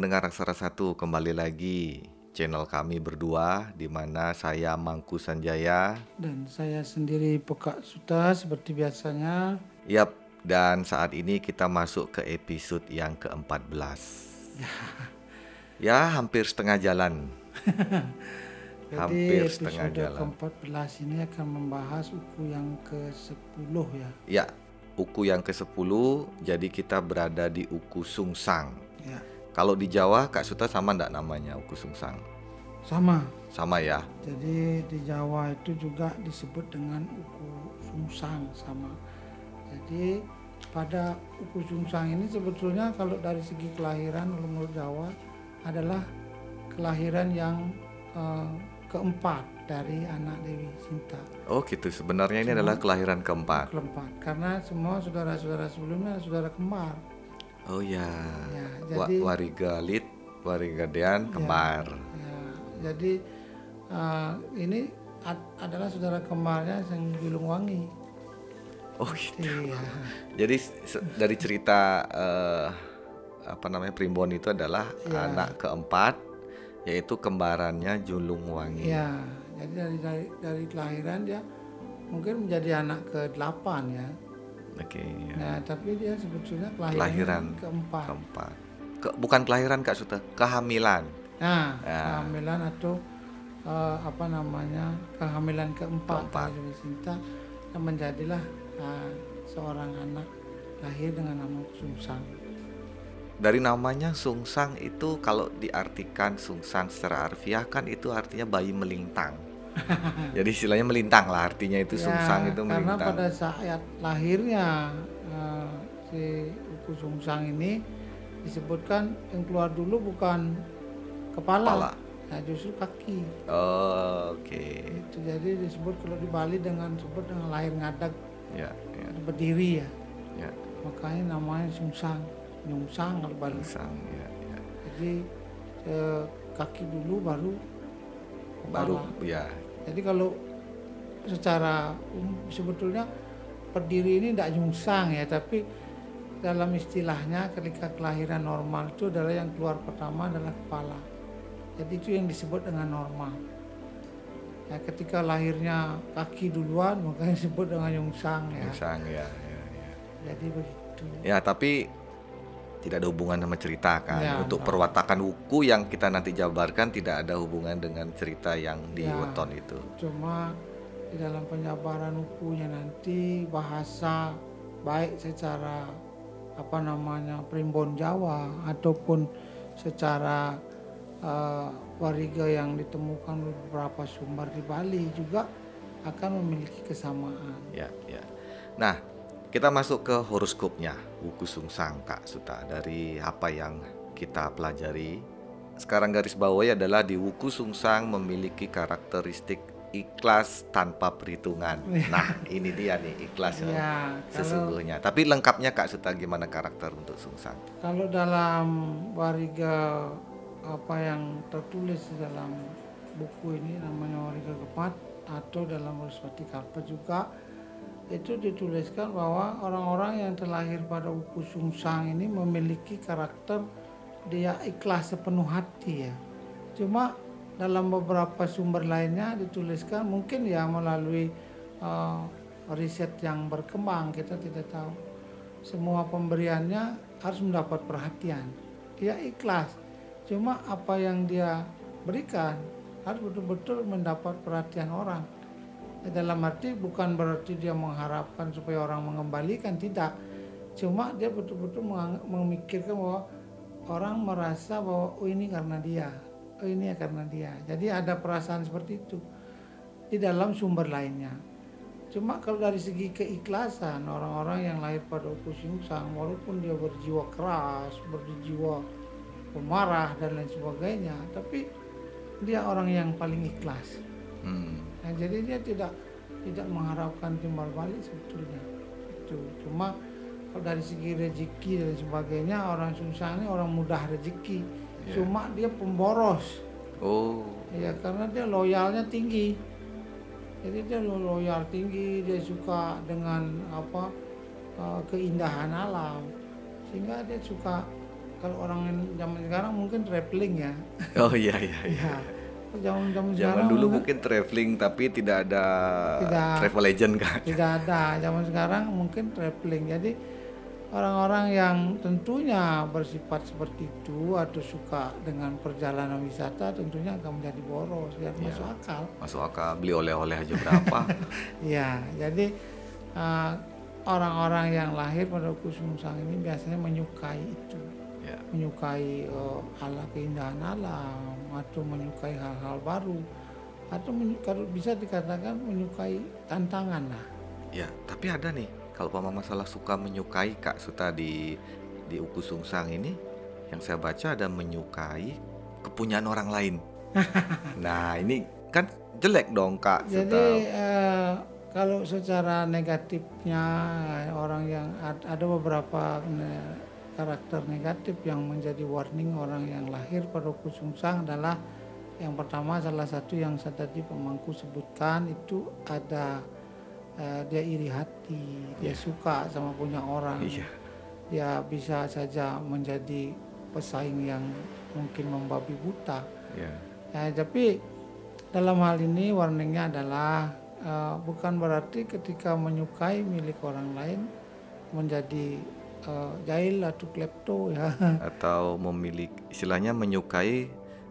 pendengar Aksara Satu, kembali lagi channel kami berdua di mana saya Mangku Sanjaya. Dan saya sendiri Pekak Suta seperti biasanya. Yap, dan saat ini kita masuk ke episode yang ke-14. Ya, hampir setengah jalan. Jadi Hampir setengah episode jalan. ke-14 ini akan membahas uku yang ke-10 ya. Ya, uku yang ke-10, jadi kita berada di uku Sungsang. Ya, Kalau di Jawa, Kak Suta sama ndak namanya uku Sungsang? sama. Sama ya? Jadi di Jawa itu juga disebut dengan uku sungsang sama. Jadi pada uku sungsang ini sebetulnya kalau dari segi kelahiran menurut Jawa adalah kelahiran yang eh, keempat dari anak Dewi Sinta. Oh gitu, sebenarnya ini adalah kelahiran keempat. keempat karena semua saudara-saudara sebelumnya saudara kembar Oh ya, ya Wa- jadi Warigalit, Warigadean, kembar. ya, jadi eh, ini ad- adalah saudara kembarnya yang Julung Wangi Oh gitu. iya Jadi dari cerita eh, apa namanya Primbon itu adalah Ya. anak keempat, yaitu kembarannya Julung Wangi. ya jadi dari dari dari kelahiran dia mungkin menjadi anak ke delapan ya Oke. ya. nah tapi dia sebetulnya kelahiran, Kelahiran keempat Keempat. Ke- bukan kelahiran Kak Suta, kehamilan. nah Ya. kehamilan atau eh, apa namanya kehamilan keempat Keempat. dari Sinta dan menjadilah eh, seorang anak lahir dengan nama Sungsang. Dari namanya Sungsang itu kalau diartikan Sungsang secara harfiah kan itu artinya bayi melintang. Jadi istilahnya melintang lah artinya itu Sungsang itu Ya, karena melintang. pada saat lahirnya eh, si Uku Sungsang ini disebutkan yang keluar dulu bukan kepala, Kepala. nah justru kaki. Oh, Oke. Itu jadi disebut kalau di Bali dengan disebut dengan lahir ngadak Ya, ya, berdiri ya. ya. Makanya namanya Sungsang, Nyungsang kalau Bali. Sungsang ya, ya. Jadi eh, kaki dulu baru Baru ya. Jadi kalau secara umum sebetulnya berdiri ini tidak nyungsang ya, tapi dalam istilahnya ketika kelahiran normal itu adalah yang keluar pertama adalah kepala. Jadi itu yang disebut dengan normal. Ya, ketika lahirnya kaki duluan makanya disebut dengan nyungsang ya. Sungsang ya, ya, ya. Jadi begitu. Ya, tapi tidak ada hubungan sama cerita kan. Ya, Untuk enggak. perwatakan wuku yang kita nanti jabarkan tidak ada hubungan dengan cerita yang di Ya. weton itu. Cuma di dalam penjabaran hukumnya nanti bahasa baik secara apa namanya primbon Jawa ataupun secara eh, wariga yang ditemukan di beberapa sumber di Bali juga akan memiliki kesamaan. Ya, ya. Nah, kita masuk ke horoskopnya Wuku Sungsang Kak Suta dari apa yang kita pelajari. Sekarang garis bawahi adalah di Wuku Sungsang memiliki karakteristik ikhlas tanpa perhitungan. Nah, ini dia nih ikhlas ya. Ya, kalau Sesungguhnya. Tapi lengkapnya Kak Suta gimana karakter untuk Sungsang? kalau dalam wariga apa yang tertulis di dalam buku ini namanya wariga keempat atau dalam Wariswati Kalpa juga itu dituliskan bahwa orang-orang yang terlahir pada uku sungsang ini memiliki karakter dia ikhlas sepenuh hati ya. Cuma dalam beberapa sumber lainnya dituliskan mungkin ya melalui eh, riset yang berkembang kita tidak tahu semua pemberiannya harus mendapat perhatian. Dia ikhlas. Cuma apa yang dia berikan harus betul-betul mendapat perhatian orang. Ya, Dalam arti bukan berarti dia mengharapkan supaya orang mengembalikan, tidak. Cuma dia betul-betul memikirkan bahwa orang merasa bahwa oh ini karena dia, oh ini karena dia. Jadi ada perasaan seperti itu di dalam sumber lainnya. Cuma kalau dari segi keikhlasan orang-orang yang lahir pada uku sungsang walaupun dia berjiwa keras, berjiwa pemarah dan lain sebagainya, tapi dia orang yang paling ikhlas. Hmm. Nah, jadi dia tidak tidak mengharapkan timbal balik sebetulnya. Itu cuma kalau dari segi rezeki dan sebagainya orang sungsang ini orang mudah rezeki. Ya. Cuma dia pemboros. Oh, Ya karena dia loyalnya tinggi. Jadi dia lo- loyal tinggi, dia suka dengan apa eh, keindahan alam, sehingga dia suka kalau orang zaman sekarang mungkin traveling ya. Oh iya iya iya. Ya. Zaman zaman Zaman dulu mungkin mungkin traveling tapi tidak ada Tidak. travel agent kan. tidak ada. Zaman sekarang mungkin traveling. Jadi orang-orang yang tentunya bersifat seperti itu atau suka dengan perjalanan wisata tentunya akan menjadi boros ya Iya. masuk akal. Masuk akal beli oleh-oleh aja berapa. Ya, jadi eh, orang-orang yang lahir pada Kusungsang ini biasanya menyukai itu, ya. Menyukai eh, ala keindahan alam atau menyukai hal-hal baru atau kalau bisa dikatakan menyukai tantangan lah. Ya, tapi ada nih kalau Pama masalah suka menyukai Kak Suta di di Uku Sungsang ini yang saya baca ada menyukai kepunyaan orang lain. nah, ini kan jelek dong Kak Suta. Jadi eh, kalau secara negatifnya orang yang ad- ada beberapa karakter negatif yang menjadi warning orang yang lahir pada kusungsang adalah yang pertama salah satu yang saya tadi pemangku sebutkan itu ada eh, dia iri hati, dia suka sama punya orang, Iya. dia bisa saja menjadi pesaing yang mungkin membabi buta. Ya. Ya, tapi dalam hal ini warningnya adalah eh, bukan berarti ketika menyukai milik orang lain menjadi eh, jahil atau klepto ya. Atau memiliki istilahnya menyukai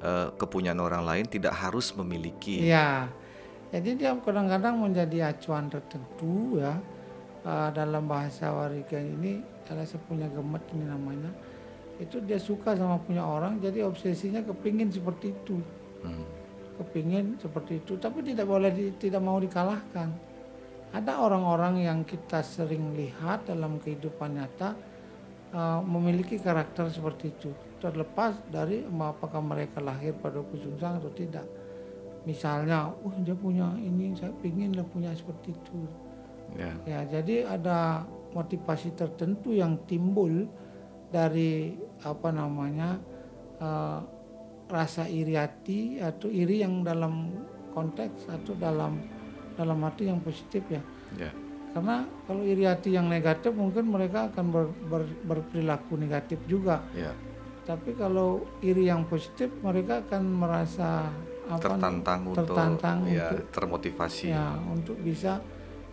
eh, kepunyaan orang lain tidak harus memiliki. Iya. Jadi dia kadang-kadang menjadi acuan tertentu ya eh, dalam bahasa wariga ini adalah saya punya gemet ini namanya. Itu dia suka sama punya orang jadi obsesinya kepingin seperti itu. Hmm. kepingin seperti itu tapi tidak boleh di- tidak mau dikalahkan ada orang-orang yang kita sering lihat dalam kehidupan nyata uh, memiliki karakter seperti itu terlepas dari apakah mereka lahir pada kusungsang atau tidak misalnya oh dia punya ini saya pingin lah punya seperti itu Ya. Ya, jadi ada motivasi tertentu yang timbul dari apa namanya eh, rasa iri hati atau iri yang dalam konteks atau dalam dalam arti yang positif ya. Ya. Karena kalau iri hati yang negatif mungkin mereka akan ber- ber- berperilaku negatif juga. Ya. Tapi kalau iri yang positif mereka akan merasa apa Tertantang untuk tertantang ya untuk termotivasi. ya untuk bisa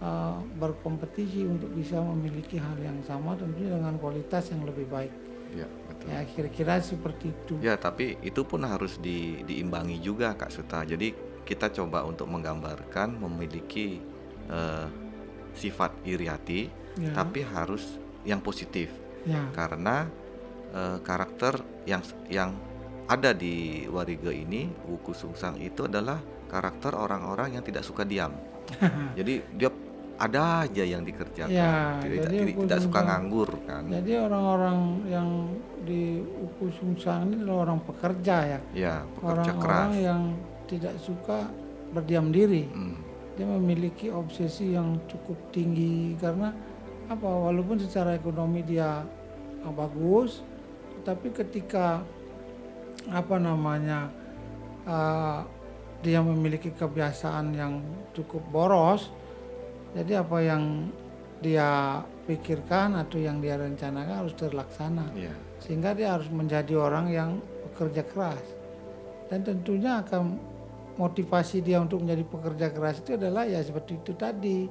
uh, berkompetisi untuk bisa memiliki hal yang sama tentunya dengan kualitas yang lebih baik Ya, betul. ya kira-kira seperti itu Ya, tapi itu pun harus di, diimbangi juga Kak Suta. Jadi kita coba untuk menggambarkan memiliki eh, sifat iri hati, ya tapi harus yang positif. ya Karena eh, karakter yang yang ada di Warige ini, Wuku Sungsang itu adalah karakter orang-orang yang tidak suka diam. Jadi dia ada aja yang dikerjakan. Ya, tidak, jadi tidak, Wuku tidak suka nganggur kan. jadi orang-orang yang di Uku Sungsang ini adalah orang pekerja ya Ya, pekerja keras. orang-orang yang tidak suka berdiam diri. Hmm, dia memiliki obsesi yang cukup tinggi karena apa? Walaupun secara ekonomi dia uh, bagus tapi ketika apa namanya uh, dia memiliki kebiasaan yang cukup boros jadi apa yang dia pikirkan atau yang dia rencanakan harus terlaksana. Ya. sehingga dia harus menjadi orang yang bekerja keras. Dan tentunya akan motivasi dia untuk menjadi pekerja keras itu adalah ya seperti itu tadi.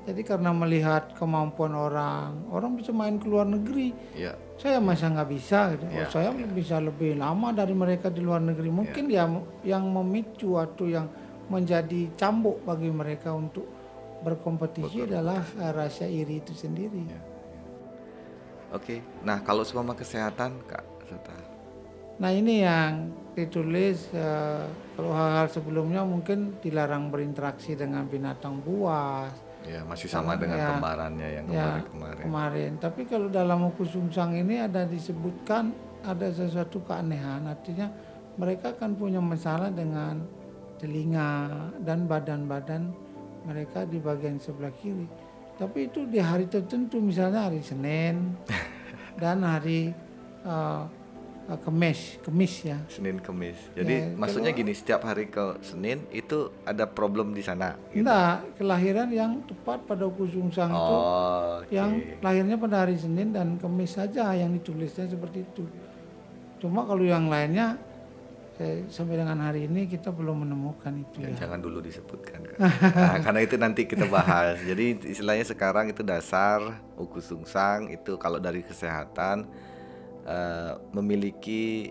Jadi karena melihat kemampuan orang orang bisa main ke luar negeri. Ya, saya masa nggak bisa gitu. Ya, oh, saya bisa lebih lama dari mereka di luar negeri. Mungkin dia yang memicu atau yang menjadi cambuk bagi mereka untuk berkompetisi adalah eh, rasa iri itu sendiri. Ya. Oke, nah kalau seumpama kesehatan kak Suta, Nah ini yang ditulis eh, kalau hal-hal sebelumnya mungkin dilarang berinteraksi dengan binatang buas ya masih sama Sama, dengan ya. kembarannya yang ya kemarin kemarin. kemarin. Tapi kalau dalam Uku Sungsang ini ada disebutkan ada sesuatu keanehan, artinya mereka kan punya masalah dengan telinga dan badan-badan mereka di bagian sebelah kiri. Tapi itu di hari tertentu, misalnya hari Senin dan hari eh, kemis, kemis ya. Senin Kemis. Jadi Ya, maksudnya kalau- gini, setiap hari ke Senin itu ada problem di sana. Enggak, kelahiran yang tepat pada Kusungsang itu Oh, oke. yang lahirnya pada hari Senin dan Kamis saja yang ditulisnya seperti itu. Cuma kalau yang lainnya eh, sampai dengan hari ini kita belum menemukan itu Ya, ya. Jangan dulu disebutkan Kak. Nah, karena itu nanti kita bahas. Jadi istilahnya sekarang itu dasar uku sungsang itu kalau dari kesehatan eh, memiliki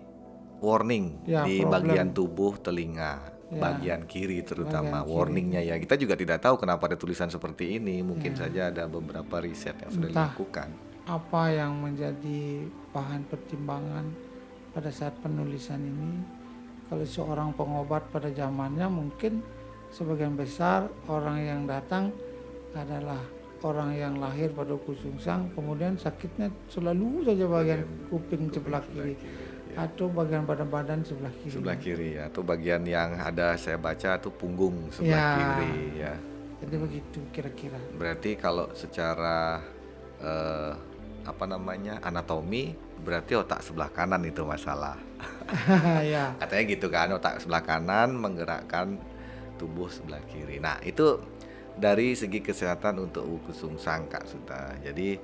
warning Ya, di problem. bagian tubuh telinga Ya. bagian kiri terutama Bagian kiri. warningnya ya kita juga tidak tahu kenapa ada tulisan seperti ini mungkin saja ada beberapa riset yang sudah Ya. Entah. dilakukan Apa yang menjadi bahan pertimbangan pada saat penulisan ini? Kalau seorang pengobat pada zamannya mungkin sebagian besar orang yang datang adalah orang yang lahir pada kusungsang kemudian sakitnya selalu saja bagian kuping sebelah kiri atau bagian badan-badan sebelah kiri. sebelah kiri ya atau bagian yang ada saya baca tuh punggung sebelah Ya. kiri ya Jadi begitu kira-kira. Berarti kalau secara eh, apa namanya anatomi berarti otak sebelah kanan itu masalah. ya. Katanya gitu kan otak sebelah kanan menggerakkan tubuh sebelah kiri. Nah itu dari segi kesehatan untuk wuku sungsang Kak Suta. Jadi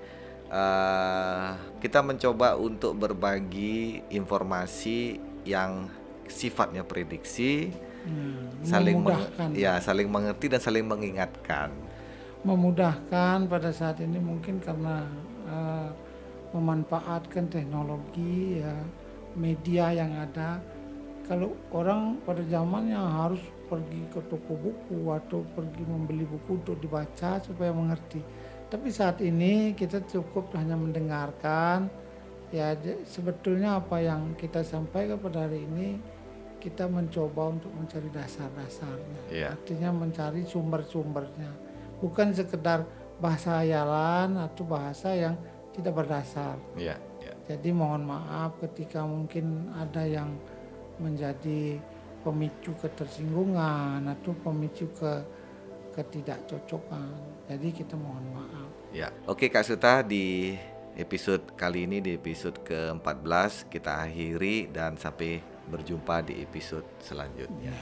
eh, kita mencoba untuk berbagi informasi yang sifatnya prediksi, Hmm, saling meng- memudahkan. ya saling mengerti dan saling mengingatkan. memudahkan pada saat ini mungkin karena eh, memanfaatkan teknologi ya media yang ada kalau orang pada zamannya harus pergi ke toko buku atau pergi membeli buku untuk dibaca supaya mengerti. Tapi saat ini kita cukup hanya mendengarkan. Ya sebetulnya apa yang kita sampaikan pada hari ini kita mencoba untuk mencari dasar-dasarnya. Iya. artinya mencari sumber-sumbernya. Bukan sekedar bahasa hayalan atau bahasa yang tidak berdasar. Ya, ya. jadi mohon maaf ketika mungkin ada yang menjadi pemicu ketersinggungan atau pemicu ke ketidakcocokan. Jadi kita mohon maaf. Ya, oke Kak Suta di episode kali ini di episode ke-14 kita akhiri dan sampai berjumpa di episode selanjutnya.